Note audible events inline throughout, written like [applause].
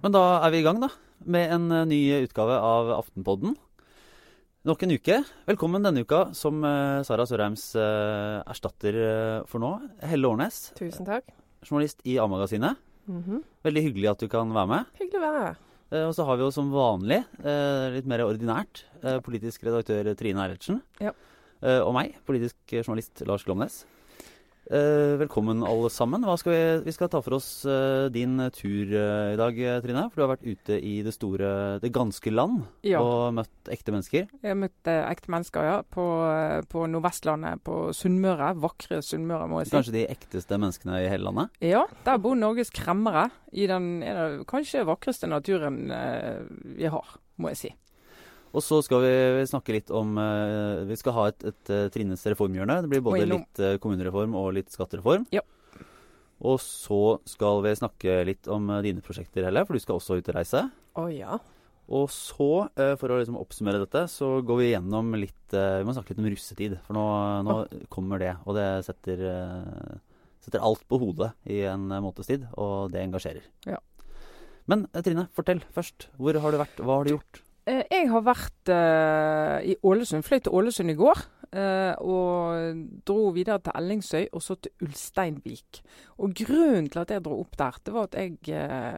Men da er vi i gang, da. Med en eh, ny utgave av Aftenpodden. Nok en uke. Velkommen denne uka som eh, Sara Sørheims eh, erstatter for nå. Helle Årnes, Tusen takk. journalist i A-magasinet. Mhm. Veldig hyggelig at du kan være med. Hyggelig å være her. Og så har vi jo som vanlig, litt mer ordinært, politisk redaktør Trine Eilertsen. Ja. Og meg, politisk journalist Lars Glomnes. Eh, velkommen alle sammen. Skal vi, vi skal ta for oss eh, din tur eh, i dag, Trine. For du har vært ute i det store, det ganske land Ja. og møtt ekte mennesker. Jeg har møtt ekte mennesker ja, på, på Nordvestlandet, på Sunnmøre. Vakre Sunnmøre, må jeg si. Kanskje de ekteste menneskene i hele landet. Ja, der bor Norges kremmere i den den kanskje vakreste naturen vi har, må jeg si. Og så skal vi snakke litt om eh, Vi skal ha et, et, eh, Trines reformhjørne. Det blir både litt eh, kommunereform og litt skattereform. Ja. Og så skal vi snakke litt om dine prosjekter, Helle, for du skal også ut og reise. Å ja. Og så, for å liksom oppsummere dette, så går vi gjennom litt Vi må snakke litt om russetid, for nå, nå kommer det. Og det setter, setter alt på hodet i en måtes måneds tid, og det engasjerer. Ja. Men Trine, fortell først. Hvor har du vært? Hva har du gjort? Eh, Jeg har vært eh, i Ålesund. Fløy til Ålesund i går. eh, og dro videre til Ellingsøy og så til Ulsteinvik. Og Grunnen til at jeg dro opp der, det var at jeg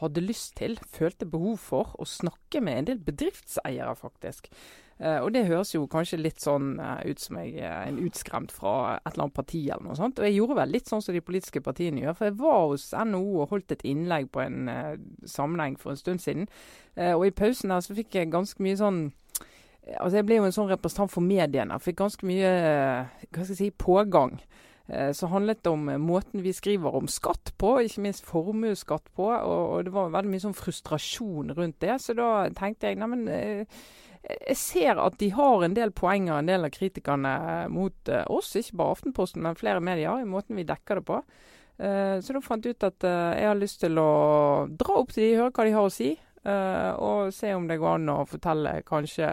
hadde lyst til, følte behov for, å snakke med en del bedriftseiere, faktisk. Eh, og det høres jo kanskje litt sånn eh, ut som jeg er en utskremt fra et eller annet parti eller noe sånt. Og jeg gjorde vel litt sånn som de politiske partiene gjør. For jeg var hos NHO og holdt et innlegg på en eh, sammenheng for en stund siden. Eh, og i pausen der så fikk jeg ganske mye sånn Altså Jeg ble jo en sånn representant for mediene. Fikk ganske mye eh, hva skal jeg si, pågang. Så handlet om eh, måten vi skriver om skatt på, ikke minst formuesskatt på. Og, og det var veldig mye sånn frustrasjon rundt det. Så da tenkte jeg neimen jeg ser at de har en del poenger, en del av kritikerne eh, mot eh, oss. Ikke bare Aftenposten, men flere medier, i måten vi dekker det på. Eh, Så da fant jeg ut at jeg har lyst til å dra opp til de, høre hva de har å si. Og se om det går an å fortelle kanskje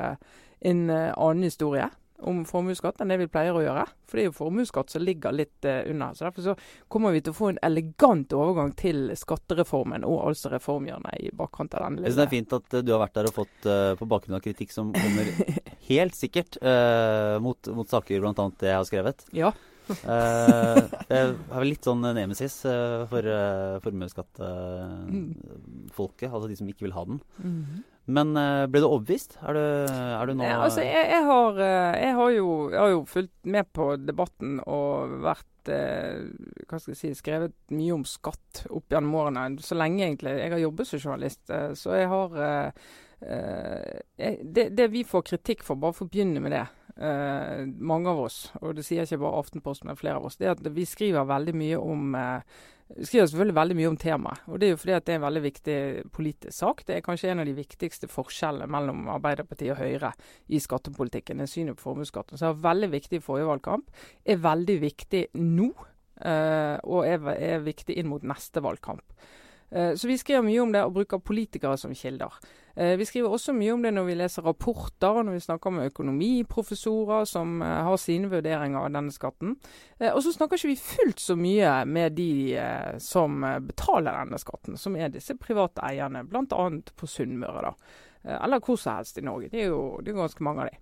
en annen historie om formuesskatt enn det vi pleier å gjøre. For det er jo formuesskatt som ligger litt uh, unna. Så Derfor så kommer vi til å få en elegant overgang til skattereformen og altså reformhjørnet i bakkant av den Jeg synes det er fint at eh, du har vært der og fått uh, på bakgrunn av kritikk som kommer [laughs] helt sikkert mot, mot saker bl.a. det jeg har skrevet. Ja. Eh, det er vel litt sånn nemesis uh, for uh, formuesskattfolket, altså de som ikke vil ha den. Mhm. Men eh, ble du overbevist? Er du, er du nå Ja, altså, jeg, jeg, har, eh, jeg, har jo, jeg har jo fulgt med på debatten og vært eh, hva skal jeg si, skrevet mye om skatt opp gjennom årene. Så lenge egentlig jeg har jobbet som journalist. Eh, så jeg har eh, eh, det, det vi får kritikk for, bare for å begynne med det, eh, mange av oss, og det sier ikke bare Aftenposten, men flere av oss, det er at vi skriver veldig mye om eh, skriver selvfølgelig veldig mye om temaet. og Det er jo fordi at det er en veldig viktig politisk sak. Det er kanskje en av de viktigste forskjellene mellom Arbeiderpartiet og Høyre i skattepolitikken. Det synet på formuesskatten. Som var veldig viktig i forrige valgkamp, er veldig viktig nå. eh, og er, er viktig inn mot neste valgkamp. Eh, Så vi skriver mye om det og bruker politikere som kilder. Eh, Vi skriver også mye om det når vi leser rapporter når vi snakker med økonomiprofessorer som eh, har sine vurderinger av denne skatten. Og så snakker ikke vi fullt så mye med de som betaler denne skatten, som er disse private eierne, bl.a. på Sunnmøre. da. Eller hvor som helst i Norge. Det er jo, det er ganske mange av de.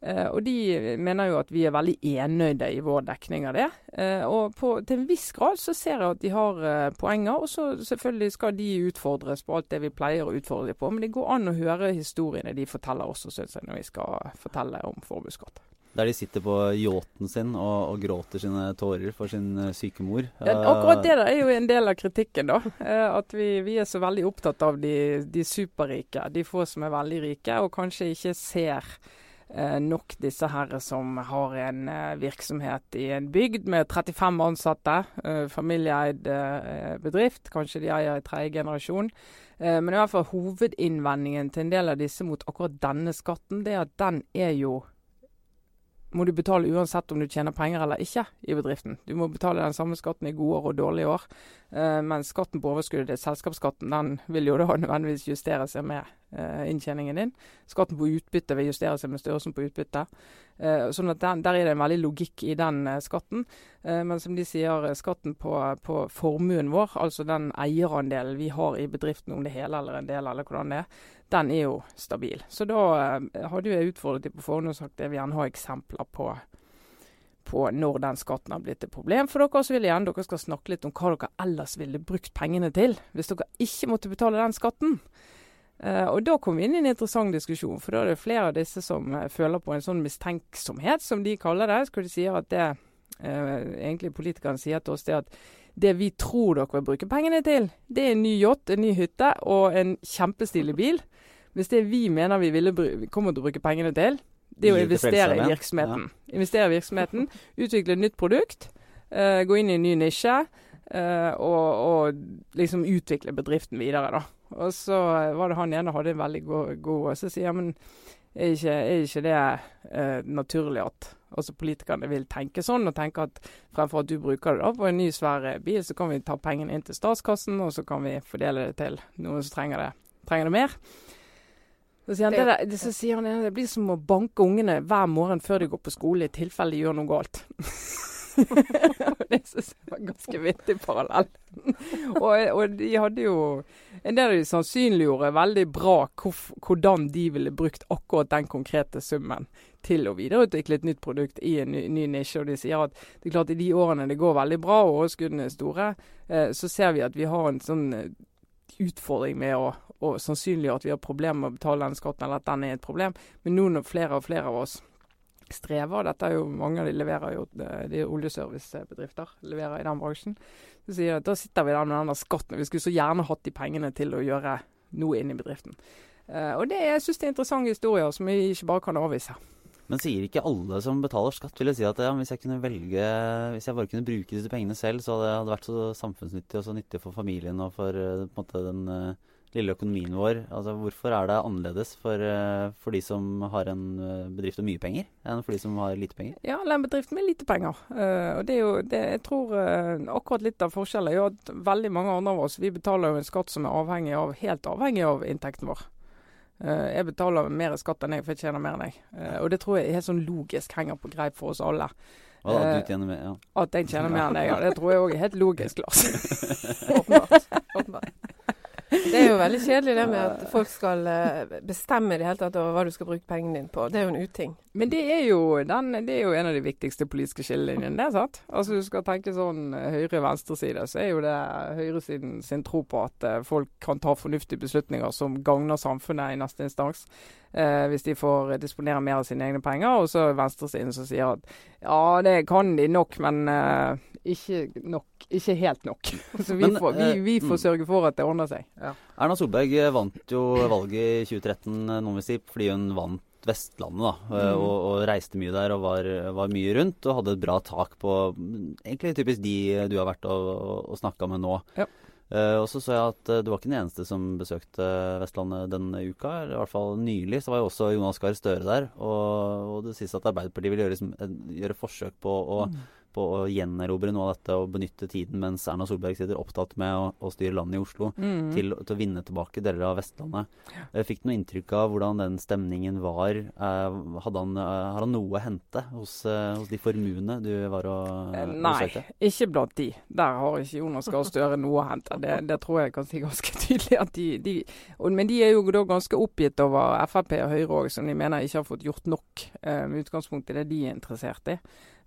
Eh, og de mener jo at vi er veldig enøyde i vår dekning av det. Eh, og på, til en viss grad så ser jeg at de har eh, poenger. Og så selvfølgelig skal de utfordres på alt det vi pleier å utfordre dem på. Men det går an å høre historiene de forteller også, syns jeg, når vi skal fortelle om formuesskatt. Der de sitter på yachten sin og, og gråter sine tårer for sin syke mor. Ja, akkurat det er jo en del av kritikken, da. At vi, vi er så veldig opptatt av de, de superrike. De få som er veldig rike, og kanskje ikke ser nok disse her som har en eh, virksomhet i en bygd med 35 ansatte. eh, familieeid eh, bedrift. Kanskje de eier i tredje generasjon. Eh, men i hvert fall hovedinnvendingen til en del av disse mot akkurat denne skatten, det er at den er jo må du betale uansett om du tjener penger eller ikke i bedriften. Du må betale den samme skatten i gode år og dårlige år. Eh, men skatten på overskuddet, ditt, selskapsskatten, den vil jo da [laughs] nødvendigvis justere seg med eh, inntjeningen din. Skatten på utbytte vil justere seg med størrelsen på utbyttet. Eh, sånn at den, Der er det en veldig logikk i den skatten. men som de sier, skatten på, på, formuen vår, altså den eierandelen vi har i bedriften, om det hele eller en del, eller hvordan det er, den er jo stabil. Så da hadde jeg utfordret dem på forhånd og sagt jeg vil gjerne ha eksempler på på når den skatten har blitt et problem for dere. Så vil jeg gjerne dere skal snakke litt om hva dere ellers ville brukt pengene til hvis dere ikke måtte betale den skatten. Uh, og Da kom vi inn i en interessant diskusjon, for da er det flere av disse som uh, føler på en sånn mistenksomhet, som de kaller det. Skal de sier at det uh, egentlig politikerne sier til oss, det at det vi tror dere vil bruke pengene til, det er en ny yacht, en ny hytte og en kjempestilig bil. Hvis det vi mener vi ville kommer til å bruke pengene til, det er å investere i virksomheten. Ja. Investere i virksomheten, [laughs] utvikle et nytt produkt, uh, gå inn i en ny nisje. Uh, og, og, liksom utvikle bedriften videre, da. Og så var det han ene hadde en veldig god, god så sier jeg, men er ikke, er ikke det uh, naturlig at også politikerne vil tenke sånn, og tenke at fremfor at du bruker det da på en ny svær bil, så kan vi ta pengene inn til statskassen, og så kan vi fordele det til noen som trenger det, trenger det mer. Så sier, han, det, det, det, så sier han det blir som å banke ungene hver morgen før de går på skole, i tilfelle de gjør noe galt. [laughs] det syns jeg var ganske vittig parallell. og, og, de hadde jo En del av de sannsynliggjorde veldig bra hvordan de ville brukt akkurat den konkrete summen til å videreutvikle et nytt produkt i en ny, ny nisje. Og de sier at det er klart i de årene det går veldig bra og overskuddene er store, eh, så ser vi at vi har en sånn eh, utfordring med å, å sannsynliggjøre at vi har problemer med å betale den skatten, eller at den er et problem. Men nå når flere og flere av oss strever, dette er jo mange av de leverer jo eh, de oljeservicebedrifter, leverer i den bransjen, så sier de at da sitter vi der med den skatten. Vi skulle så gjerne hatt de pengene til å gjøre noe inn i bedriften. Uh, og det, jeg synes det er interessante historier som vi ikke bare kan avvise. Men sier ikke alle som betaler skatt, vil jeg si at ja, hvis jeg kunne velge Hvis jeg bare kunne bruke disse pengene selv, så hadde det vært så samfunnsnyttig og så nyttig for familien og for uh, måte, den uh, lille økonomien vår. Altså, hvorfor er det annerledes for, uh, for de som har en bedrift med mye penger, enn for de som har lite penger? Ja, eller en bedrift med lite penger. og det er jo, det, jeg tror akkurat litt av forskjellen er jo at veldig mange andre av oss vi betaler jo en skatt som er avhengig av, helt avhengig av inntekten vår. Uh, jeg betaler mer skatt enn jeg, for jeg tjener mer enn jeg. Uh, og det tror jeg er helt sånn logisk henger på greip for oss alle. Uh, at du tjener mer, ja. At jeg tjener mer enn deg, ja. Det tror jeg òg er helt logisk, Lars. [laughs] Åpenbart. Åpenbart. Det er jo veldig kjedelig det med at folk skal bestemme i det hele tatt over hva du skal bruke pengene dine på. Det er jo en uting. Men det er jo, den, det er jo en av de viktigste politiske skillelinjene. det er sant? Altså Du skal tenke sånn eh, høyre-venstre-side, så er jo det høyresiden sin tro på at uh, folk kan ta fornuftige beslutninger som gagner samfunnet i neste instans. Eh, hvis de får disponere mer av sine egne penger. Og så venstresiden som sier at ja, det kan de nok, men eh, ikke nok. Ikke helt nok. [laughs] Så vi, men, får, vi, vi får, mm. sørge for at det ordner seg. Ja. Erna Solberg vant jo valget i 2013, noen vil si, fordi hun vant Vestlandet, da, eh, mm. og, og, reiste mye der og var, var, mye rundt. Og hadde et bra tak på egentlig typisk de du har vært og, og snakka med nå. Ja. Uh, og så så jeg at uh, du var ikke den eneste som besøkte Vestlandet denne uka. i hvert fall nylig så var jo også Jonas Gahr Støre der. Og, og det sies at Arbeiderpartiet vil gjøre, liksom, gjøre forsøk på å mm på å gjenerobre noe av dette og benytte tiden mens Erna Solberg sitter opptatt med å, å styre landet i Oslo, mm. til, til, å vinne tilbake deler av Vestlandet. Ja. Fikk du noe inntrykk av hvordan den stemningen var. Hadde han, eh, har han noe å hente hos, eh, hos de formuene du var og Nei, ikke blant de. Der har ikke Jonas Gahr Støre noe å hente. Det, [laughs] det, tror jeg kan si ganske tydelig. at de, de Men de er jo da ganske oppgitt over Frp og Høyre òg, som de mener ikke har fått gjort nok med utgangspunkt i det de er interessert i.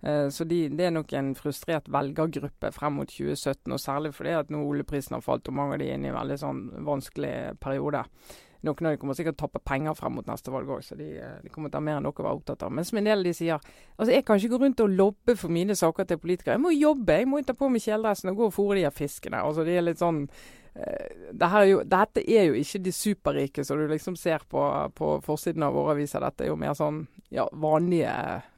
Eh, så de, det er nok en frustrert velgergruppe frem mot 2017, og særlig fordi at nå oljeprisen har falt og mange av de er inne i en veldig sånn vanskelig periode. Noen av de kommer sikkert til å tappe penger frem mot neste valg òg, så de, eh, de, kommer til å ha mer enn nok å være opptatt av. Men som en del av de sier altså jeg kan ikke gå rundt og lobbe for mine saker til politikere. Jeg må jobbe, jeg må ta på meg kjeledressen og gå og fôre de her fiskene. Altså de er litt sånn uh, det er jo, dette er jo ikke de superrike som du liksom ser på, på forsiden av våre aviser. Dette er jo mer sånn ja, vanlige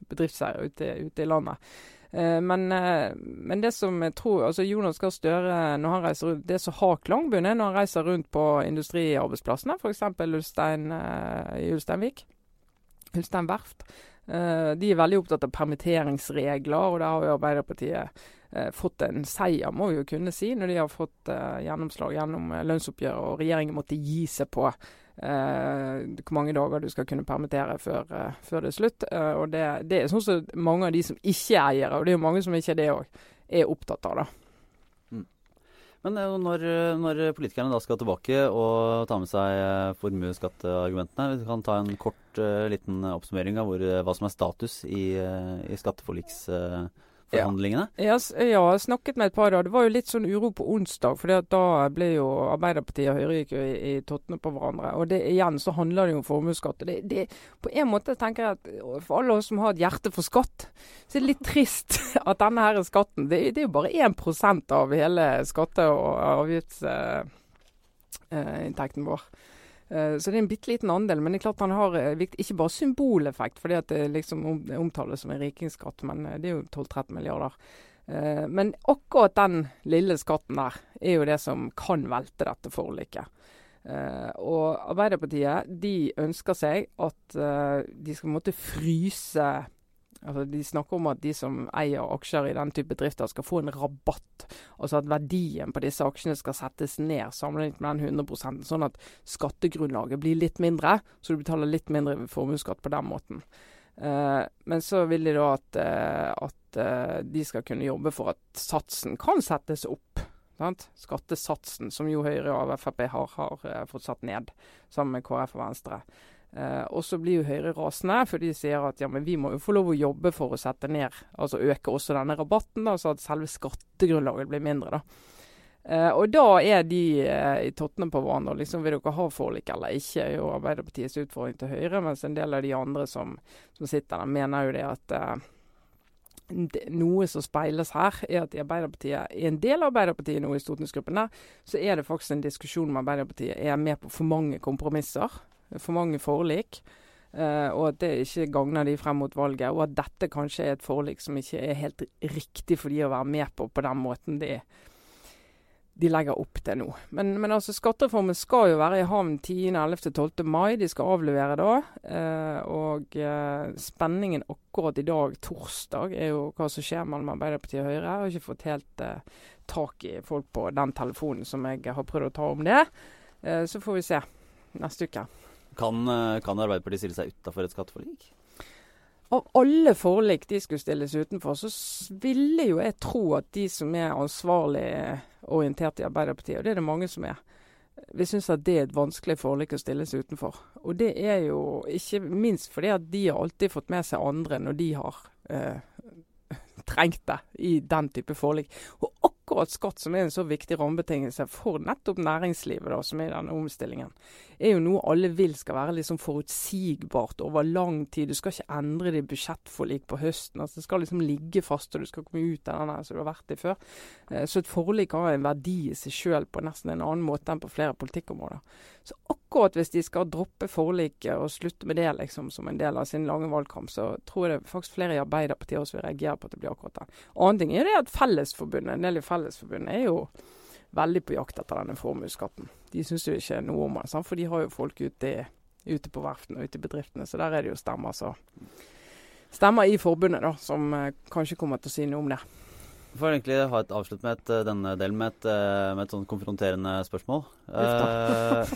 bedriftseiere ute, ute, i landet. Eh, men, eh, men, det som jeg tror altså Jonas Gahr Støre når han reiser rundt, det som har klangbunn, er når han reiser rundt på industriarbeidsplassene, f.eks. Ulstein, eh, i Ulsteinvik. Ulstein verft. Eh, de er veldig opptatt av permitteringsregler, og der har jo Arbeiderpartiet eh, fått en seier, må vi jo kunne si, når de har fått eh, gjennomslag gjennom lønnsoppgjøret og regjeringen måtte gi seg på hvor mange dager du skal kunne permittere før, før det er slutt. Og det, det er sånn som mange av de som ikke er eiere, og det er jo mange som ikke er det òg, er opptatt av. da. Men eh, når, når politikerne da skal tilbake og ta med seg eh, formuesskatteargumentene, vi kan ta en kort eh, liten oppsummering av hvor, eh, hva som er status i, eh, i skatteforliks... Jeg, s- ja, jeg har snakket med et par da. Det var jo litt sånn uro på onsdag, for da ble jo Arbeiderpartiet og Høyre gikk jo i, i tottene på hverandre. Og det igjen så handler det jo om formuesskatt. Det, det, på en måte tenker jeg at for alle oss som har et hjerte for skatt, så er det litt trist [laughs] at denne her skatten Det, det er jo bare 1 av hele skatte- og avgiftsinntekten uh, vår. Eh, Så det er en bitte liten andel, men det er klart han har eh, ikke bare symboleffekt, fordi at det liksom om, omtales som en rikingskatt, men eh, det er jo 12-13 milliarder. Eh, Men akkurat den lille skatten der er jo det som kan velte dette forliket. Eh, og Arbeiderpartiet de ønsker seg at eh, de skal måtte fryse Altså De snakker om at de som eier aksjer i den type bedrifter skal få en rabatt. Altså at verdien på disse aksjene skal settes ned sammenlignet med den 100 sånn at skattegrunnlaget blir litt mindre, så du betaler litt mindre formuesskatt på den måten. Uh, men så vil de da at, uh, at uh, de skal kunne jobbe for at satsen kan settes opp. Sant? Skattesatsen, som jo Høyre og Frp har, har fått satt ned, sammen med KrF og Venstre. Eh, og så blir jo Høyre rasende, for de sier at ja, men vi må jo få lov å jobbe for å sette ned, altså øke også denne rabatten, da, så at selve skattegrunnlaget blir mindre. da. Eh, og da er de eh, i tottene på hverandre. Liksom, vil dere ha forlik eller ikke? er jo Arbeiderpartiets utfordring til Høyre. Mens en del av de andre som, som sitter der, mener jo det at eh, noe som speiles her, er at i Arbeiderpartiet, i en del av Arbeiderpartiet nå i stortingsgruppen der, så er det faktisk en diskusjon om Arbeiderpartiet er med på for mange kompromisser, for mange forlik. Uh, og at det ikke gagner de frem mot valget. Og at dette kanskje er et forlik som ikke er helt riktig for de å være med på på den måten de, de legger opp til nå. Men, men altså skattereformen skal jo være i havn 10., 11., 12. mai. De skal avlevere da. Uh, og uh, spenningen akkurat i dag, torsdag, er jo hva som skjer mellom Arbeiderpartiet og Høyre. Jeg har ikke fått helt tak i folk på den telefonen som jeg har prøvd å ta om det. Så får vi se neste uke. Kan, eh, kan Arbeiderpartiet stille seg utafor et skatteforlik? Av alle forlik de skulle stilles utenfor, så ville jo jeg tro at de som er ansvarlig orientert i Arbeiderpartiet, og det er det mange som er, vi syns at det er et vanskelig forlik å stilles utenfor. Og det er jo ikke minst fordi at de har alltid fått med seg andre når de har eh, [laughs] trengt det i den type forlik. Og akkurat skatt, som er en så viktig rammebetingelse for nettopp næringslivet, da, som er denne omstillingen, er jo noe alle vil skal være liksom forutsigbart over lang tid. Du skal ikke endre det i budsjettforlik på høsten. altså Det skal liksom ligge fast, og du skal komme ut av den som du har vært i før. Eh, Så et forlik har en verdi i seg sjøl på nesten en annen måte enn på flere politikkområder. Så akkurat hvis de skal droppe forliket og slutte med det liksom som en del av sin lange valgkamp, så tror jeg det faktisk flere i Arbeiderpartiet også vil reagere på at det blir akkurat det. Annen ting er det at Fellesforbundet, en del i Fellesforbundet er jo veldig på jakt etter denne formuesskatten. De syns jo ikke noe om den, for de har jo folk ute, ute på verftene og ute i bedriftene, så der er det jo stemmer så Stemmer i forbundet da, som eh, kanskje kommer til å si noe om det. Får egentlig ha et avslutt med et, eh, denne delen med et, eh, med et sånn konfronterende spørsmål. Eh,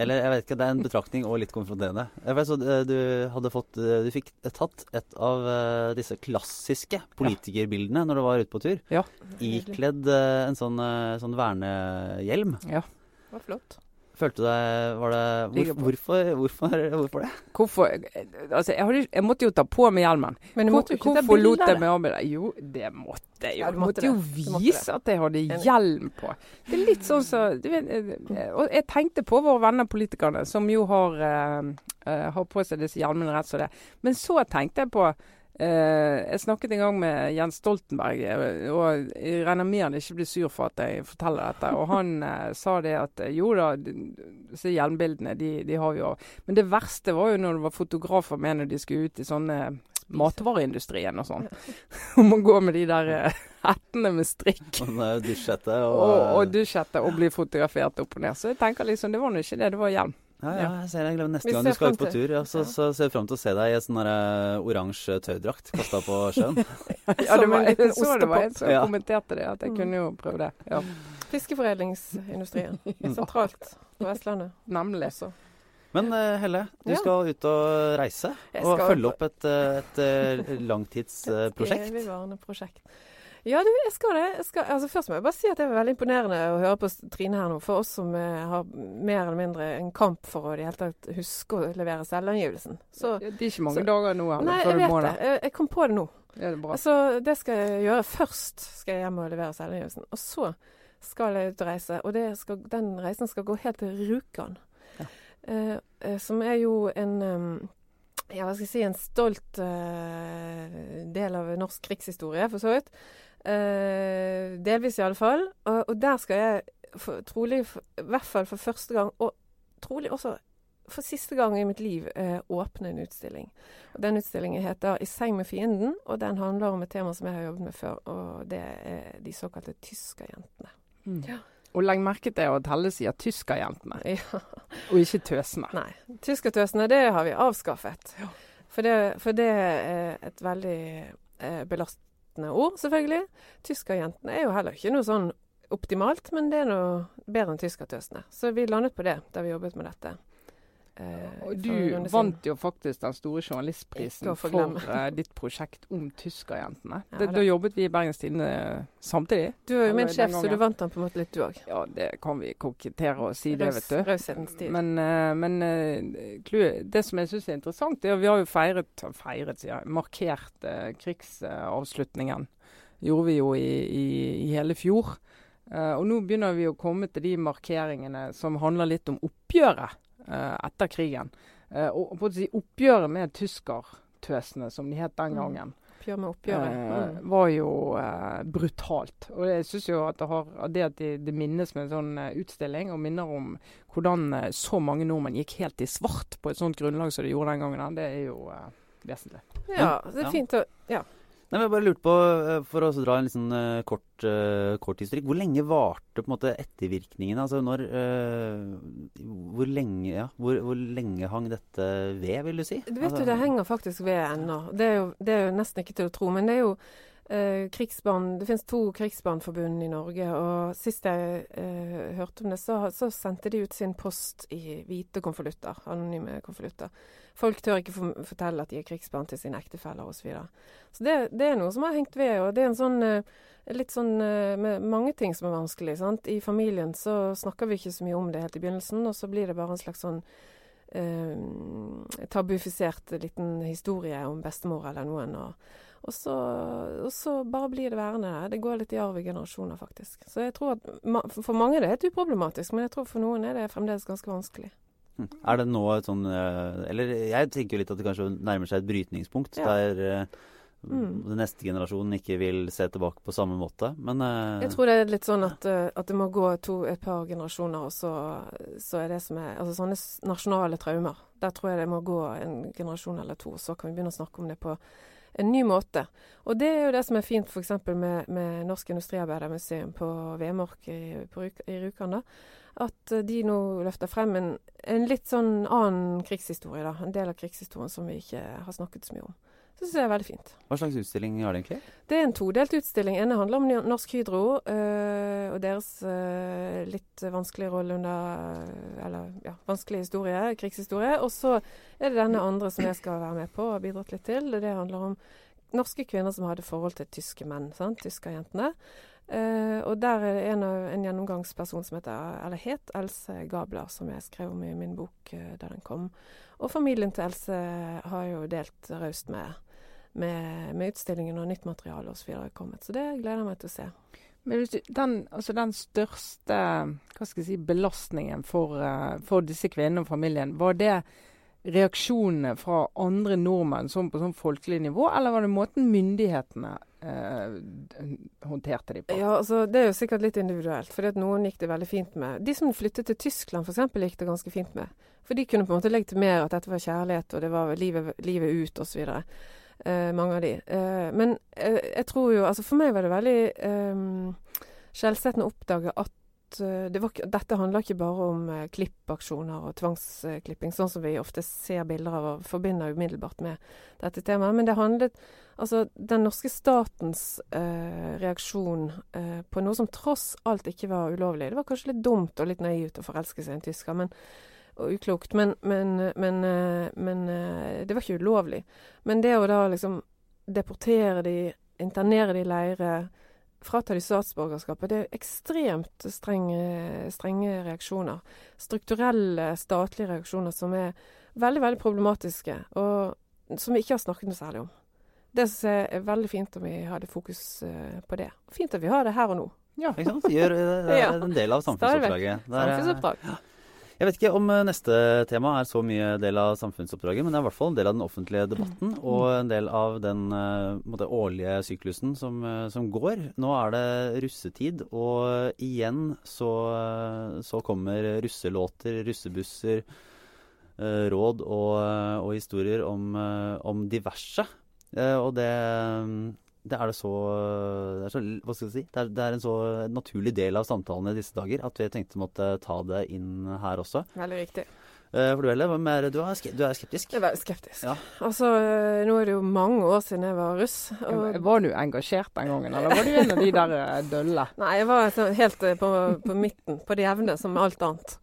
eller jeg vet ikke, det er en betraktning og litt konfronterende. Jeg vet så Du hadde fått Du fikk tatt et av eh, disse klassiske politikerbildene når du var ute på tur. Ja. Ikledd en sånn, sånn vernehjelm. Ja. Det var flott. Følte du deg Var det hvor, hvorfor, hvorfor, hvorfor det? Hvorfor Altså, jeg, hadde, jeg måtte jo ta på meg hjelmen. Men du Hvor, måtte jo ikke ta hvorfor lot jeg jeg av det. meg arbeide? Jo, det måtte jeg jo. Ja, du måtte måtte jo det. Måtte vise at jeg hadde hjelm på. Det er litt sånn så du vet, eh, Og jeg tenkte på våre venner politikerne, som jo har, eh, har på seg disse hjelmene rett som det. Men så tenkte jeg på eh, Jeg snakket en gang med Jens Stoltenberg, eh, og jeg regner med han ikke blir sur for at jeg forteller dette. Og han [laughs] eh, sa det at jo da, disse hjelmbildene, de, de har vi jo. Men det verste var jo når det var fotografer med når de skulle ut i sånne matvareindustrien og sånn. [laughs] Om å gå med de der hettene med strikk. [laughs] Dusjhette og, Og, og og bli fotografert opp og ned. Så jeg tenker liksom, det var nå ikke det, det var hjelm. Ja, ja, jeg ser jeg gleder neste gang du skal ut på tur. Ja, så, ja. så ser jeg fram til å se deg i en sånn eh, oransje tøydrakt kasta på [laughs] sjøen. Ja, det var, en jeg liten så det var en som Ja. kommenterte det, at jeg Mm. kunne jo prøve det. Ja, Fiskeforedlingsindustrien. [laughs] Sentralt på Vestlandet nemlig. også. Men eh, Helle, du Ja. skal ut og reise. Og følge opp et, eh, et, langtidsprosjekt. [laughs] Et Evigvarende prosjekt. Ja, du, jeg skal det. Jeg skal, altså først må jeg bare si at det er veldig imponerende å høre på Trine her nå. For oss som eh, har mer eller mindre en kamp for å i det hele tatt huske å levere selvangivelsen. Så det er ikke mange så- dager nå heller, Nei, før du må det. Jeg, jeg kom på det nå. Ja, det er bra. Altså, det skal jeg gjøre. Først skal jeg hjem og levere selvangivelsen. Og så skal jeg ut og reise. Og det skal, den reisen skal gå helt til Rjukan. Ja. Eh, eh, som er jo en um, ja, hva skal jeg si, en stolt uh, del av norsk krigshistorie, for så vidt. Eh, delvis i alle fall. Og, og der skal jeg for, trolig, for, i hvert fall for første gang, og trolig også for siste gang i mitt liv, uh, åpne en utstilling. Og Den utstillingen heter 'I seng med fienden', og den handler om et tema som jeg har jobbet med før, og det er de såkalte tyskerjentene. Mm. Ja. Og legg merke til at Helle sier tyskerjentene, Ja. [laughs] og ikke tøsene. Nei. Tyskertøsene, det har vi avskaffet. Ja. For, det, for det er et veldig eh, belastende ord, selvfølgelig. Tyskerjentene er jo heller ikke noe sånn optimalt, men det er noe bedre enn tyskertøsene. Så vi landet på det da vi jobbet med dette. Eh, Og du vant jo faktisk den store journalistprisen for [laughs] eh, ditt prosjekt om tyskerjentene. Ja, Da jobbet vi i Bergens Tidende samtidig. Du er jo min sjef, så du vant den på en måte litt, du òg. Ja, det kan vi kokettere og si det, vet du. Raushetens tid. Men, eh, men det som jeg syns er interessant, er at vi har jo feiret, feiret sier jeg, markert krigsavslutningen. Gjorde vi jo i, i, i hele fjor. Eh, og nå begynner vi å komme til de markeringene som handler litt om oppgjøret etter krigen. Eh, og, på å si oppgjøret med tyskertøsene, som de het den Mm. gangen. Oppgjør med oppgjøret. Eh, Mm. var jo eh, brutalt. Og jeg syns jo at det, har, det at det, det minnes med en sånn eh, utstilling, og minner om hvordan eh, så mange nordmenn gikk helt i svart på et sånt grunnlag som de gjorde den gangen, det er jo eh, vesentlig. Ja, det er fint å Ja. Nei, men jeg bare lurte på, eh, for å dra en eh, kort, uh, kort historikk, hvor lenge varte på en måte ettervirkningene? Altså når uh, Hvor lenge ja, hvor, hvor lenge hang dette ved, vil du si? Du vet altså, jo, det henger faktisk ved ennå. Det, det er jo nesten ikke til å tro. Men det er jo uh, krigsbarn Det finnes to krigsbarnforbund i Norge. Og sist jeg hørte om det, så, så sendte de ut sin post i hvite konvolutter. Anonyme konvolutter. Folk tør ikke fortelle at de er krigsbarn til sine ektefeller osv. Så, videre. så det, det er noe som har hengt ved. Og det er en sånn eh, litt sånn eh, med mange ting som er vanskelig. sant? I familien så snakker vi ikke så mye om det helt i begynnelsen, og så blir det bare en slags sånn eh, tabufisert liten historie om bestemor eller noen. Og, og, så, og så bare blir det værende der. Det går litt i arv i generasjoner, faktisk. Så jeg tror at For mange er det helt uproblematisk, men jeg tror for noen er det fremdeles ganske vanskelig. [laughs] Er det nå et sånn eh, Eller jeg tenker jo litt at det kanskje nærmer seg et brytningspunkt, Ja. der eh, Mm. den neste generasjonen ikke vil se tilbake på samme måte. Men eh, Jeg tror det er litt sånn at, at det må gå to, et par generasjoner, og så, så er det som er Altså sånne nasjonale traumer. Der tror jeg det må gå en generasjon eller to, og så kan vi begynne å snakke om det på en ny måte. Og det er jo det som er fint f.eks. Med, med Norsk Industriarbeidermuseum på Vemork i, på i Rjukan. da, At eh, de nå løfter frem en, en litt sånn annen krigshistorie. da, En del av krigshistorien som vi ikke har snakket så mye om. Så synes jeg jeg er veldig fint. hva slags utstilling har det egentlig? Det er en todelt utstilling. ene handler om Norsk Hydro øh, og deres øh, litt vanskelige rolle under Eller ja, vanskelig historie, krigshistorie. Og så er det denne andre som jeg skal være med på og har bidratt litt til. Det handler om norske kvinner som hadde forhold til tyske menn. sant? Tyskerjentene. Uh, og der er en, en gjennomgangsperson som heter, eller het Else Gabler, som jeg skrev om i min bok uh, da den kom. Og familien til Else har jo delt raust med med, med utstillingen og nytt materiale osv. har kommet. Så det gleder jeg meg til å se. Men du, den, altså den største hva skal jeg si, belastningen for, uh, for disse kvinnene og familien, var det reaksjonene fra andre nordmenn sånn på sånn folkelig nivå, eller var det måten myndighetene eh, håndterte de på? Ja, altså Det er jo sikkert litt individuelt, for noen gikk det veldig fint med. De som flyttet til Tyskland f.eks. gikk det ganske fint med. For de kunne på en måte legitimere at dette var kjærlighet, og det var livet, livet ut osv. Eh, mange av de. Eh, men eh, jeg tror jo Altså for meg var det veldig um, skjellsettende å oppdage at eh, det var, dette handla ikke bare om eh, klippaksjoner og tvangsklipping, sånn som vi ofte ser bilder av og forbinder umiddelbart med dette temaet. Men det handlet Altså, den norske statens eh, reaksjon eh, på noe som tross alt ikke var ulovlig. Det var kanskje litt dumt og litt naivt å forelske seg i en tysker, men, og uklokt, men, men, men, eh, men eh, det var ikke ulovlig. Men det å da liksom deportere de, internere de i leire, frata de statsborgerskapet, det er ekstremt strenge, strenge reaksjoner. Strukturelle statlige reaksjoner som er veldig, veldig problematiske, og som vi ikke har snakket noe særlig om. Det som er veldig fint om vi hadde fokus eh, på det. Fint at vi har det her og nå. Ja. Ikke sant? Gjør, det er [laughs] en del av samfunnsoppdraget. Der, Samfunnsoppdrag. Ja. Jeg vet ikke om eh, neste tema er så mye del av samfunnsoppdraget, men det er i hvert fall en del av den offentlige debatten og en del av den eh, måte, årlige syklusen som, eh, som går. Nå er det russetid, og igjen så, eh, så kommer russelåter, russebusser, eh, råd og, eh, og historier om, eh, om diverse. Eh, Og det, det er det så, det er så Hva skal jeg si? Det er, det er en så naturlig del av samtalen i disse dager at vi tenkte måtte ta det inn her også. Veldig riktig. Eh, For du, Helle, hvem mer- du er, ske- du er skeptisk? Jeg er veldig skeptisk. Ja. Altså, eh, nå er det jo mange år siden jeg var russ. Og, Var du engasjert den gangen, eller var du en av de der eh, dølle? [laughs] nei, jeg var helt eh, på, på midten, på det jevne, som alt annet.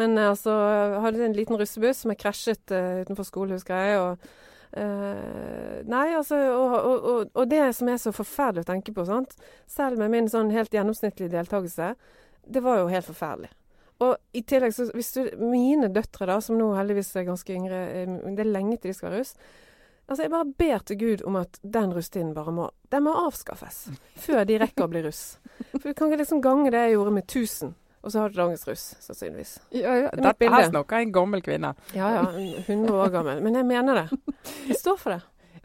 Men eh, altså, jeg hadde en liten russebuss som jeg krasjet uh, utenfor skole, husker jeg. og eh, nei, altså, og, og, og, og det som er så forferdelig å tenke på, sant? selv med min sånn helt gjennomsnittlige deltakelse, det var jo helt forferdelig. Og i tillegg, så hvis du, mine døtre, da, som nå heldigvis er ganske yngre, eh, det er lenge til de skal ha russ. Altså, Jeg bare ber til Gud om at den rustinen bare må Den må avskaffes. Før de rekker å bli russ. For du kan ikke liksom gange det jeg gjorde med 1000, og så har du dagens russ, sannsynligvis. Ja, ja, er mitt Dette her snakker en gammel kvinne. Ja ja, 100 år gammel. Men jeg mener det. Jeg står for det.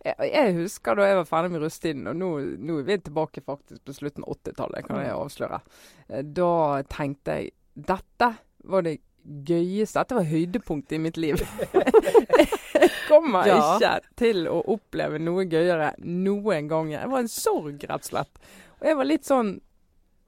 Jeg, jeg husker da jeg var ferdig med russetiden, og nå, nå er vi tilbake faktisk på slutten av 80-tallet, kan jeg avsløre. Eh, Da tenkte jeg dette var det gøyeste, dette var høydepunktet i mitt liv. jeg kommer Ja. ikke til å oppleve noe gøyere noen gang. Det var en sorg, rett og slett. Og jeg var litt sånn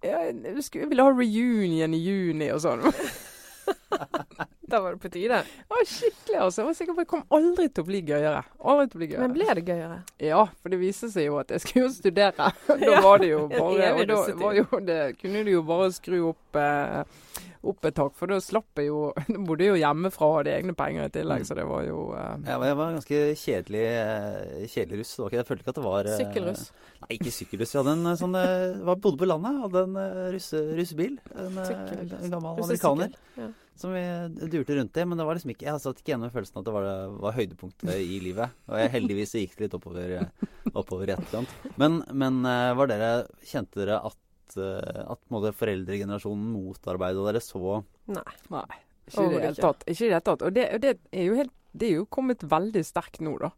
jeg ville ha reunion i juni og sånn. [laughs] Da var det på tide. Det var skikkelig, altså. Jeg var sikker på det kom aldri til å bli gøyere. Aldri til å bli gøyere. Men ble det gøyere? Ja, for det viste seg jo at jeg skulle jo studere. [laughs] Da var det jo bare Og da var jo det, kunne du jo bare skru opp, eh, opp et tak, for da slapp jeg jo [laughs] Da bodde jeg jo hjemmefra og hadde egne penger i tillegg, så det var jo eh, Jeg var, jeg var ganske kjedelig, eh, kjedelig russ. Det var ikke, jeg følte ikke at det var eh, Sykkelruss. Nei, ikke sykkelruss. Jeg hadde en eh, sånn, eh, var, bodde på landet, hadde en russe, russebil. En, en gammel Russe amerikaner Ja. Som vi durte rundt i. Men det var liksom ikke, jeg satt ikke igjen med følelsen at det var, var høydepunktet i livet. Og jeg, heldigvis gikk det litt oppover, eh, oppover i etterkant. Men, men eh, var dere, kjente dere at, eh, at på foreldregenerasjonen motarbeidet dere så Nei. Nei. Ikke i det hele tatt. Og det, og det er jo helt Det er jo kommet veldig sterkt nå, da.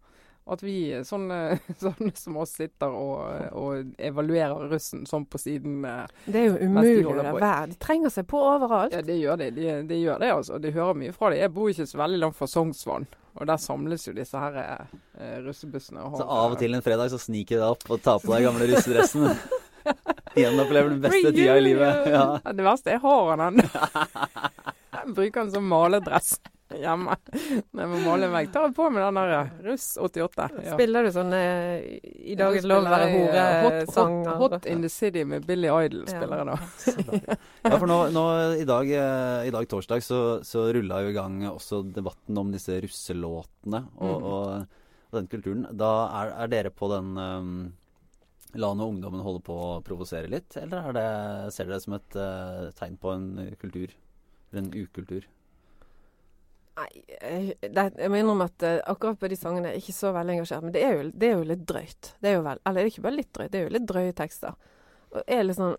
At vi sånne, [laughs] sånne som oss sitter og, og evaluerer russen sånn på siden. eh, Det er jo umulig å la være. De trenger seg på overalt. Ja, det gjør de. De, de gjør det, altså. De hører mye fra det. Jeg bor ikke så veldig langt fra Sognsvann. Og der samles jo disse her eh, russebussene. Og Så av og til en fredag så sniker du deg opp og tar på deg gamle russedressen. [laughs] Gjenopplever den beste tida i livet. Ja. Ja, Det verste er jeg har den ennå. [laughs] Jeg bruker den som maledress [laughs] hjemme. Nei, jeg må male en vegg, tar på med den der eh, Russ 88. Ja. Spiller du sånn I dag er det lov å være eh, hore-sanger? Hot, hot in the City med Billy Idol spiller jeg da. [laughs] Ja, for nå, nå i, dag, eh, i dag torsdag så, så rulla jo i gang også debatten om disse russelåtene og, Mm. og, og den kulturen. Da er, er dere på den um, La nå ungdommen holde på å provosere litt, eller er det, ser dere det som et uh, tegn på en kultur? Eller en ukultur? Nei, det, jeg må innrømme at eh, akkurat på de sangene er jeg ikke så veldig engasjert. Men det er jo, det er jo litt drøyt. Det er jo vel, eller det er ikke bare litt drøyt, det er jo litt drøye tekster. Og jeg er litt sånn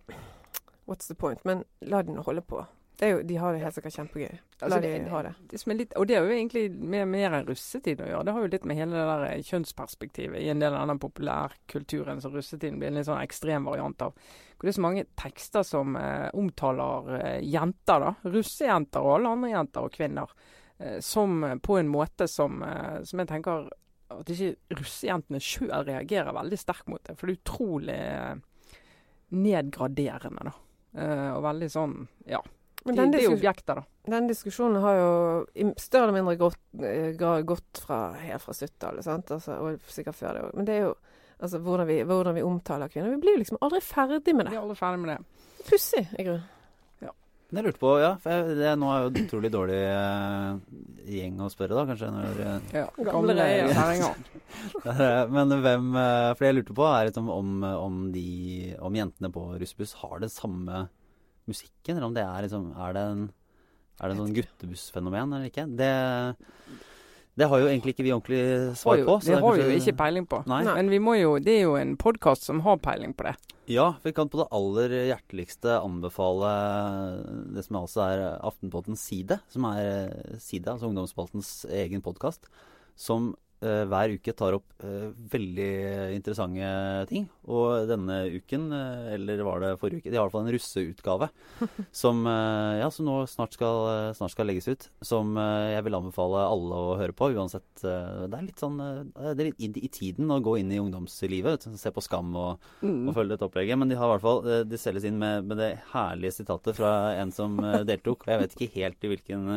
What's the point? Men la de nå holde på. Det jo, de har det helt sikkert kjempegøy. La Altså, de ha det. Det som litt, og det er jo egentlig mer, mer enn russetid å gjøre. Det har jo litt med hele det der eh, kjønnsperspektivet i en del av den populærkulturen som russetiden blir en litt sånn ekstrem variant av. Hvor det er så mange tekster som eh, omtaler eh, jenter, da. Russejenter og alle andre jenter og kvinner. Eh, som eh, på en måte som, eh, som jeg tenker at ikke russejentene sjøl reagerer veldig sterkt mot det. For det er utrolig nedgraderende, da. Og veldig sånn Ja. Men De, den, det er objekter, da. den diskusjonen har jo i større eller mindre gått, gått fra, helt fra 70-tallet. Altså, og sikkert før det òg. Men det er jo altså, hvordan, vi, hvordan vi omtaler kvinner. Vi blir liksom aldri ferdig med det. Vi er aldri ferdig med det. Pussig, i grunnen. Jeg lurte på, ja, for jeg, det, nå er jo utrolig dårlig eh, gjeng å spørre, da, kanskje. Når, eh, Ja, Gamle reier. kjerringer. [laughs] Eh, Men hvem eh, For det jeg lurte på, er liksom om, om de Om jentene på russebuss har det samme musikken, eller om det er liksom Er det en er det en sånn guttebussfenomen eller ikke? Det, det har jo egentlig ikke vi ordentlig svar på. det har vi jo ikke peiling på. Nei. Men vi må jo, det er jo en podkast som har peiling på det. Ja, vi kan på det aller hjerteligste anbefale det som altså er Aftenpottens Side, som er eh, Side, altså ungdomsspaltens egen podkast, som eh, hver uke tar opp uh, veldig interessante ting. Og denne uken, uh, eller var det forrige uke, de har i hvert fall en russeutgave [laughs] som, ja, som nå snart skal, snart skal legges ut. Som jeg vil anbefale alle å høre på, uansett. det er litt sånn Det er litt i, i tiden å gå inn i ungdomslivet. vet Se på Skam og Mm. og følge dette opplegget. Men de har i hvert fall De selges inn med, med det herlige sitatet fra en som deltok. Og jeg vet ikke helt i hvilken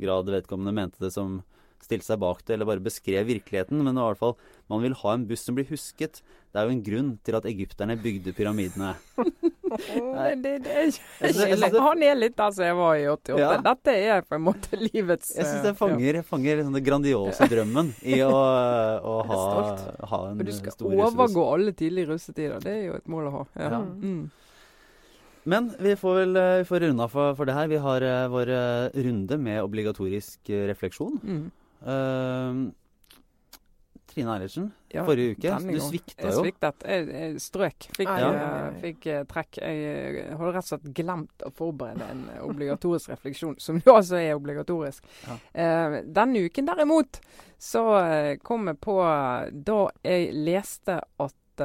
grad vedkommende mente det som stilte seg bak det, eller bare beskrev virkeligheten. Men i hvert fall, man vil ha en buss som blir husket. Det er jo en grunn til at egypterne bygde pyramidene. [laughs] Det, er ikke Jeg synes- jeg [laughs] Han er litt der som jeg var i 88. Ja. Dette er på en måte livets Jeg syns det fanger, fanger, fanger liksom den grandiose drømmen i å, å [laughs] ha, ha ja. en Og du skal stor russebuss. overgå alle tidlige russetider. Det er jo et mål å ha. Ja. Ja. Mm. Men vi får vel eh, vi får runde for, for det her. Vi har uh, vår eh, runde med obligatorisk eh, refleksjon. Mm. Eh, Trine Eilertsen, Ja, forrige uke. Du svikta svikta Jeg jo. sviktet. Jeg, jeg strøk. Fikk, Ai, ai, eh, fikk eh, trekk. Jeg eh, hadde rett og slett glemt å forberede en obligatorisk refleksjon, som jo altså er obligatorisk. Ja. Uh, denne uken derimot så kom jeg på da jeg leste at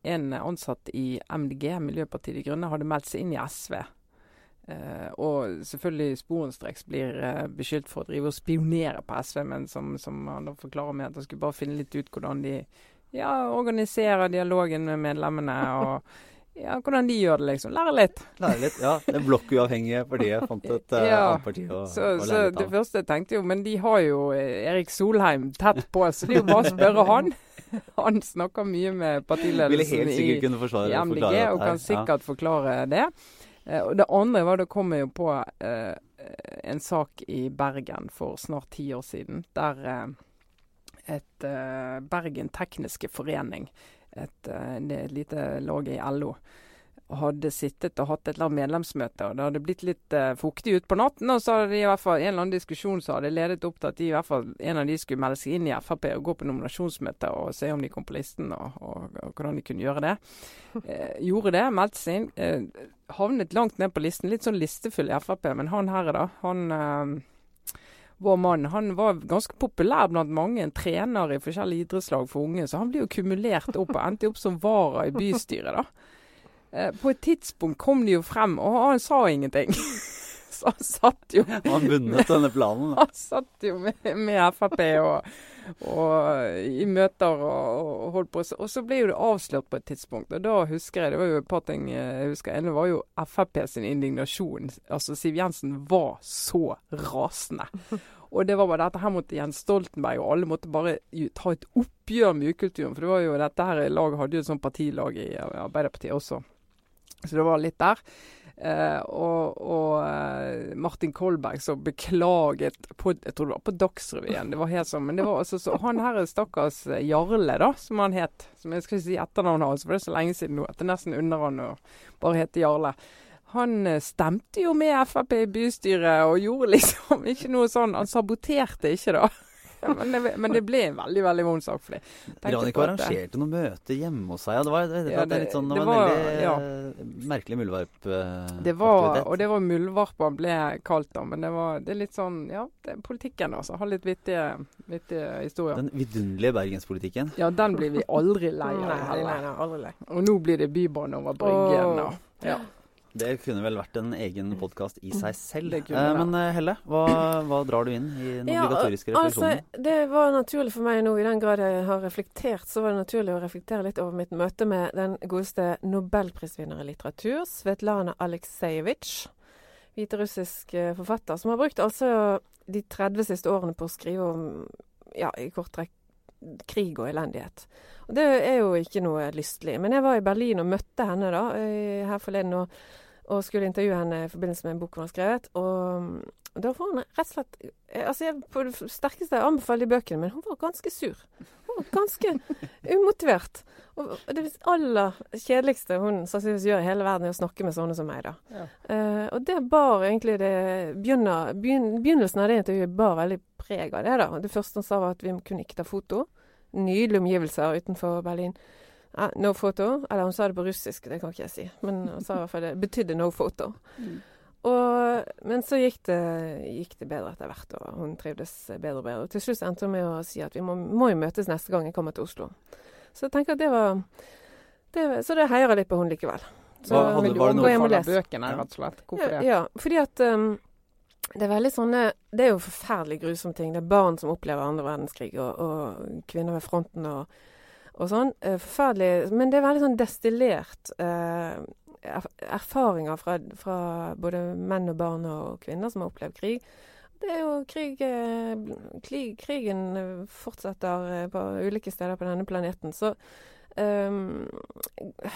en ansatt i MDG, Miljøpartiet De Grønne, hadde meldt seg inn i SV. Eh, og selvfølgelig sporenstreks blir uh, beskyldt for å drive og spionere på SV, men som, som han da forklarer med at han skulle bare finne litt ut hvordan de ja, organiserer dialogen med medlemmene, og [laughs] ja, hvordan de gjør det, liksom. Lære litt. Lære litt. Ja, det blokkuavhengige partiet fant et uh, [laughs] Ja, annet parti å, Så, å så lære litt det av. første jeg tenkte jo, men de har jo eh, Erik Solheim tett på, så det er jo bare å [laughs] spørre han. Han snakker mye med partiledelsen i MDG, og kan sikkert forklare det. Eh, og det andre var, det kom jo på eh, en sak i Bergen for snart ti år siden, der eh, et eh, Bergen Tekniske Forening, et, er et lite lag i LO, hadde sittet og hatt et eller annet medlemsmøte, og det hadde blitt litt eh, fuktig utpå natten. Og så hadde de i hvert fall en eller annen diskusjon som hadde ledet opp til at de i hvert fall en av de skulle melde seg inn i Frp og gå på nominasjonsmøte og se om de kom på listen, og, og, og hvordan de kunne gjøre det. Eh, gjorde det, meldte seg inn. Eh, havnet langt ned på listen. Litt sånn listefull i Frp, men han her, da, han eh, vår mann han var ganske populær blant mange. En trener i forskjellige idrettslag for unge. Så han ble jo kumulert opp og endte opp som vara i bystyret, da. Eh, på et tidspunkt kom de jo frem, og han sa ingenting. [laughs] så han satt jo Han vunnet denne planen. da. han satt jo med, med Frp og, og i møter og, og holdt på. Og så ble jo det avslørt på et tidspunkt. Og da husker jeg det var jo et par ting jeg husker. ene var jo Frp sin indignasjon. Altså Siv Jensen var så rasende. [laughs] Og det var bare dette her måtte Jens Stoltenberg og alle måtte bare ta et oppgjør med ukulturen. For det var jo dette her laget hadde jo et sånt partilag i Arbeiderpartiet også. Så det var litt der. Eh, og og eh, Martin Kolberg som beklaget på, Jeg tror det var på Dagsrevyen. Det var helt sånn, men det var altså så Han her er stakkars Jarle, da, som han het. Som jeg skal ikke si etternavnet hans, for det er så lenge siden nå at det nesten under han å bare hete Jarle. Han eh, stemte jo med Frp i bystyret og gjorde liksom [laughs] ikke noe sånn Han saboterte ikke, da. Men det, men det ble en veldig veldig vond sak for dem. Ranika det- arrangerte noen møter hjemme hos seg. Ja, det var, det, det, Ja, det det, litt sånn, det det var en veldig ja. eh, merkelig muldvarpaktivitet. Det var, og det var muldvarp han ble kalt da, men det var det er litt sånn Ja, det er politikken, altså. Har litt vittige, vittige historier. Den vidunderlige bergenspolitikken. ja, den blir vi aldri lei av nei, nei, heller. nei, aldri lei. Og nå blir det bybane over Bryggen. Oh. Ja. Det kunne vel vært en egen podkast i seg selv. Eh, men eh, Helle, hva, hva drar du inn i den Ja, obligatoriske Altså, det var naturlig for meg nå, i den grad jeg har reflektert, så var det naturlig å reflektere litt over mitt møte med den godeste nobelprisvinner i litteratur, Svetlana Aleksejevitsj. Hviterussisk eh, forfatter, som har brukt altså de 30 siste årene på å skrive om, ja, i kort trekk, krig og elendighet. Og det er jo ikke noe lystelig. Men jeg var i Berlin og møtte henne da, eh, her forleden, og, og skulle intervjue henne i forbindelse med en bok hun har skrevet. Og da var hun rett og slett eh, Altså, jeg på det sterkeste anbefaler de bøkene, men hun var ganske sur. [laughs] Ganske umotivert. Og det aller kjedeligste hun sannsynligvis gjør i hele verden, er å snakke med sånne som meg, da. Ja. Uh, og det bar egentlig det begynner, begyn, Begynnelsen av det intervjuet bar veldig preg av det, da. Det første hun sa, var at vi kunne ikke ta foto. Nydelige omgivelser utenfor Berlin. Uh, no photo. Eller hun sa det på russisk, det kan ikke jeg si. Men hun sa i hvert fall det betydde no photo. Mm. Og, men så gikk det, gikk det bedre etter hvert, og hun trivdes bedre og bedre. Og til slutt endte hun med å si at vi må, må jo møtes neste gang jeg kommer til Oslo. Så jeg tenker at det var det, Så det heier jeg litt på hun likevel. Så Hva hadde- var det noe- fra bøkene, rett og slett? Hvorfor Ja, det? ja, fordi at um, det er veldig sånne Det er jo forferdelig grusomme ting. Det er barn som opplever andre verdenskrig, og, og kvinner ved fronten og, og sånn. Eh, forferdelig. Men det er veldig sånn destillert eh, erfaringer fra, fra både menn og barn og kvinner som har opplevd krig. Det er jo krig, eh, krig Krigen fortsetter eh, på ulike steder på denne planeten. Så um,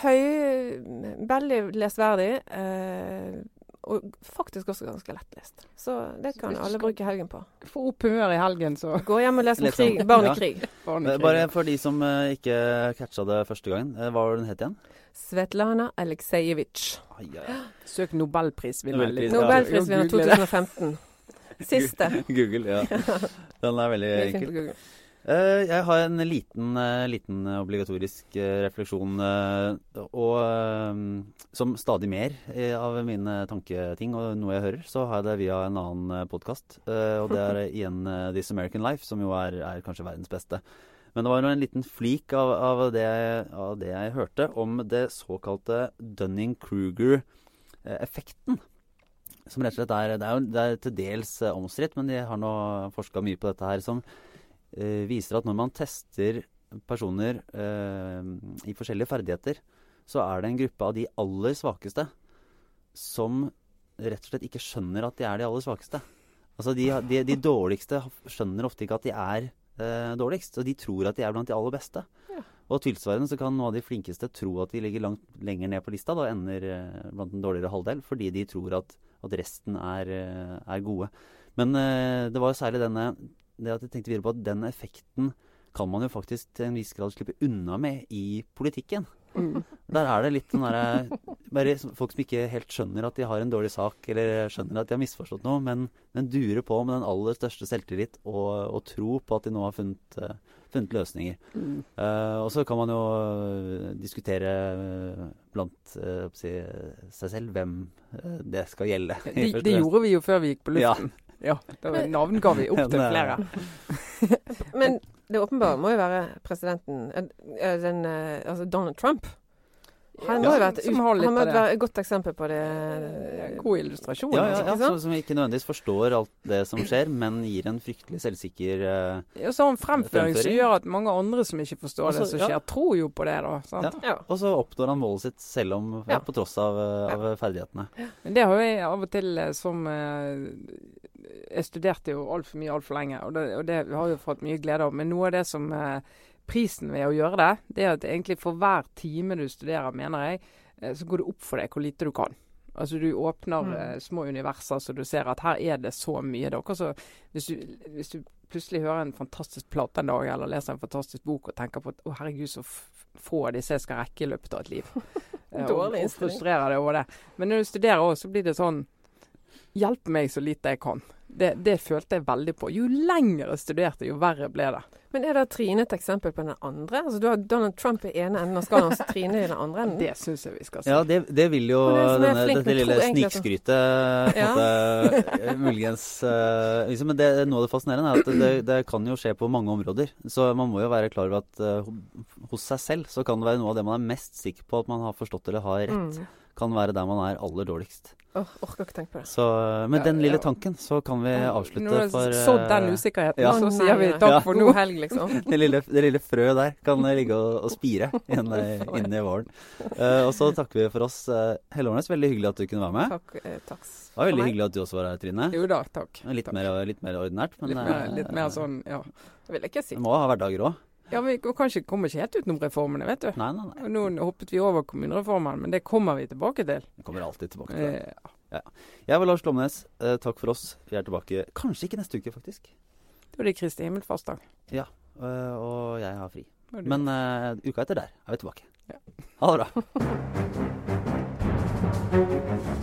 høy Veldig lesverdig. Eh, og faktisk også ganske lettlest. Så det kan alle bruke helgen på. Få opp humøret i helgen, så Gå hjem og les om krig. Barn i krig. Bare for de som eh, ikke catcha det første gangen. eh, Hva var den het igjen? Svetlana Aleksejevitsj. Søk nobelprisvinner. Nobelpris, ja. Google 2015. Siste. [laughs] Google, ja. [laughs] Den er veldig enkel. Eh, jeg har en liten, eh, liten obligatorisk eh, refleksjon, og som stadig mer av mine tanketing og noe jeg hører, så har jeg det via en annen podkast. og det er [laughs] igjen This American Life, som jo er, er kanskje verdens beste. Men det var en liten flik av, av, det, jeg- av det jeg hørte om det såkalte Dunning-Kruger-effekten. Som rett og slett er Det er, jo, det er til dels omstridt, men de har nå forska mye på dette her. som eh, viser at når man tester personer eh, i forskjellige ferdigheter, så er det en gruppe av de aller svakeste som rett og slett ikke skjønner at de er de aller svakeste. Altså de, de, de dårligste skjønner ofte ikke at de er eh, dårligst, og de tror at de er blant de aller beste. Ja. Og tilsvarende så kan noen av de flinkeste tro at de ligger langt lenger ned på lista, da ender eh, blant den dårligere halvdel, fordi de tror at, at resten er, eh, er gode. Men eh, det var jo særlig denne det at jeg tenkte videre på at den effekten kan man jo faktisk til en viss grad slippe unna med i politikken. Mm. Der er det litt sånn derre folk som ikke helt skjønner at de har en dårlig sak, eller skjønner at de har misforstått noe, men, men durer på med den aller største selvtillit og, og tro på at de nå har funnet, eh, funnet løsninger. Mm. Uh, og så kan man jo eh, diskutere blant uh, si, seg selv hvem det skal gjelde. Det, det gjorde vi jo før vi gikk på luften. Ja, da navnga vi opp til er- flere. [laughs] Men det åpenbare må jo være presidenten eh, eh, den, eh, Altså Donald Trump. Han Ja, må jo være et, som har litt han må være et godt eksempel på det. God illustrasjon. Ja, ja, altså. ja, ikke så, som ikke nødvendigvis forstår alt det som skjer, men gir en fryktelig selvsikker uh, Ja, så en fremføring som gjør at mange andre som ikke forstår Også, det som ja. tror jo på det. da. Ja. Ja. Og så oppnår han målet sitt selv om, ja, Ja. på tross av, eh, av ferdighetene. Men det har jo jeg av og til eh, som eh, Jeg studerte jo altfor mye altfor lenge, og det, og det har jo fått mye glede av. Men noe av det som eh, prisen ved å gjøre det, det er at egentlig for hver time du studerer, mener jeg, eh, så går det opp for deg hvor lite du kan. Altså Du åpner Mm. eh, små universer, så du ser at her er det så mye. Det er så hvis du, hvis du plutselig hører en fantastisk plate en dag, eller leser en fantastisk bok og tenker på at å herregud, så få av disse jeg skal rekke i løpet av et liv. [laughs] Eh, og, og frustrerer deg over det. Men når du studerer òg, så blir det sånn Hjelp meg så lite jeg kan. Det, det følte jeg veldig på. Jo lenger jeg studerte, jo verre ble det. Men er da Trine et eksempel på den andre? Altså Du har Donald Trump i ene enden og skal han også [laughs] Trine i den andre enden. Det syns jeg vi skal si. Ja, det, det vil jo denne, flink, dette lille snikskrytet [laughs] eh, muligens uh, liksom, Men det, noe av det fascinerende er at det, det kan jo skje på mange områder. Så man må jo være klar over at uh, hos seg selv så kan det være noe av det man er mest sikker på at man har forstått eller har rett. Mm. Kan være der man er aller dårligst. Åh, orker ikke tenke på det. Så eh, med Ja, den lille ja. tanken så kan vi Nå avslutte har for sådd den eh, usikkerheten, ja. så sier vi takk Ja. for nå. Helg, liksom. [laughs] det, lille, det lille frøet der kan ligge og, og spire inn, [laughs] eh, i våren. Uh, og så takker vi for oss. Uh, Helle Årnes, veldig hyggelig at du kunne være med. Takk. Eh, takk Det var veldig meg. hyggelig at du også var her, Trine. Jo da, takk. Litt Takk. mer, litt mer ordinært, men litt, mer, litt mer sånn, ja. Det vil jeg ikke si. Vi må ha hverdager òg. Ja, Vi kanskje kommer ikke helt utenom reformene, vet du. Nei, nei, nei. Nå hoppet vi over kommunereformen, men det kommer vi tilbake til. Vi kommer alltid tilbake til det. Eh, Jeg var Lars Glomnes. Eh, takk for oss. Vi er tilbake kanskje ikke neste uke, faktisk. Da er det Kristi himmelfartsdag. Ja, og jeg har fri. Det- Men eh, uka etter der er vi tilbake. Ja. Ha det bra. [laughs]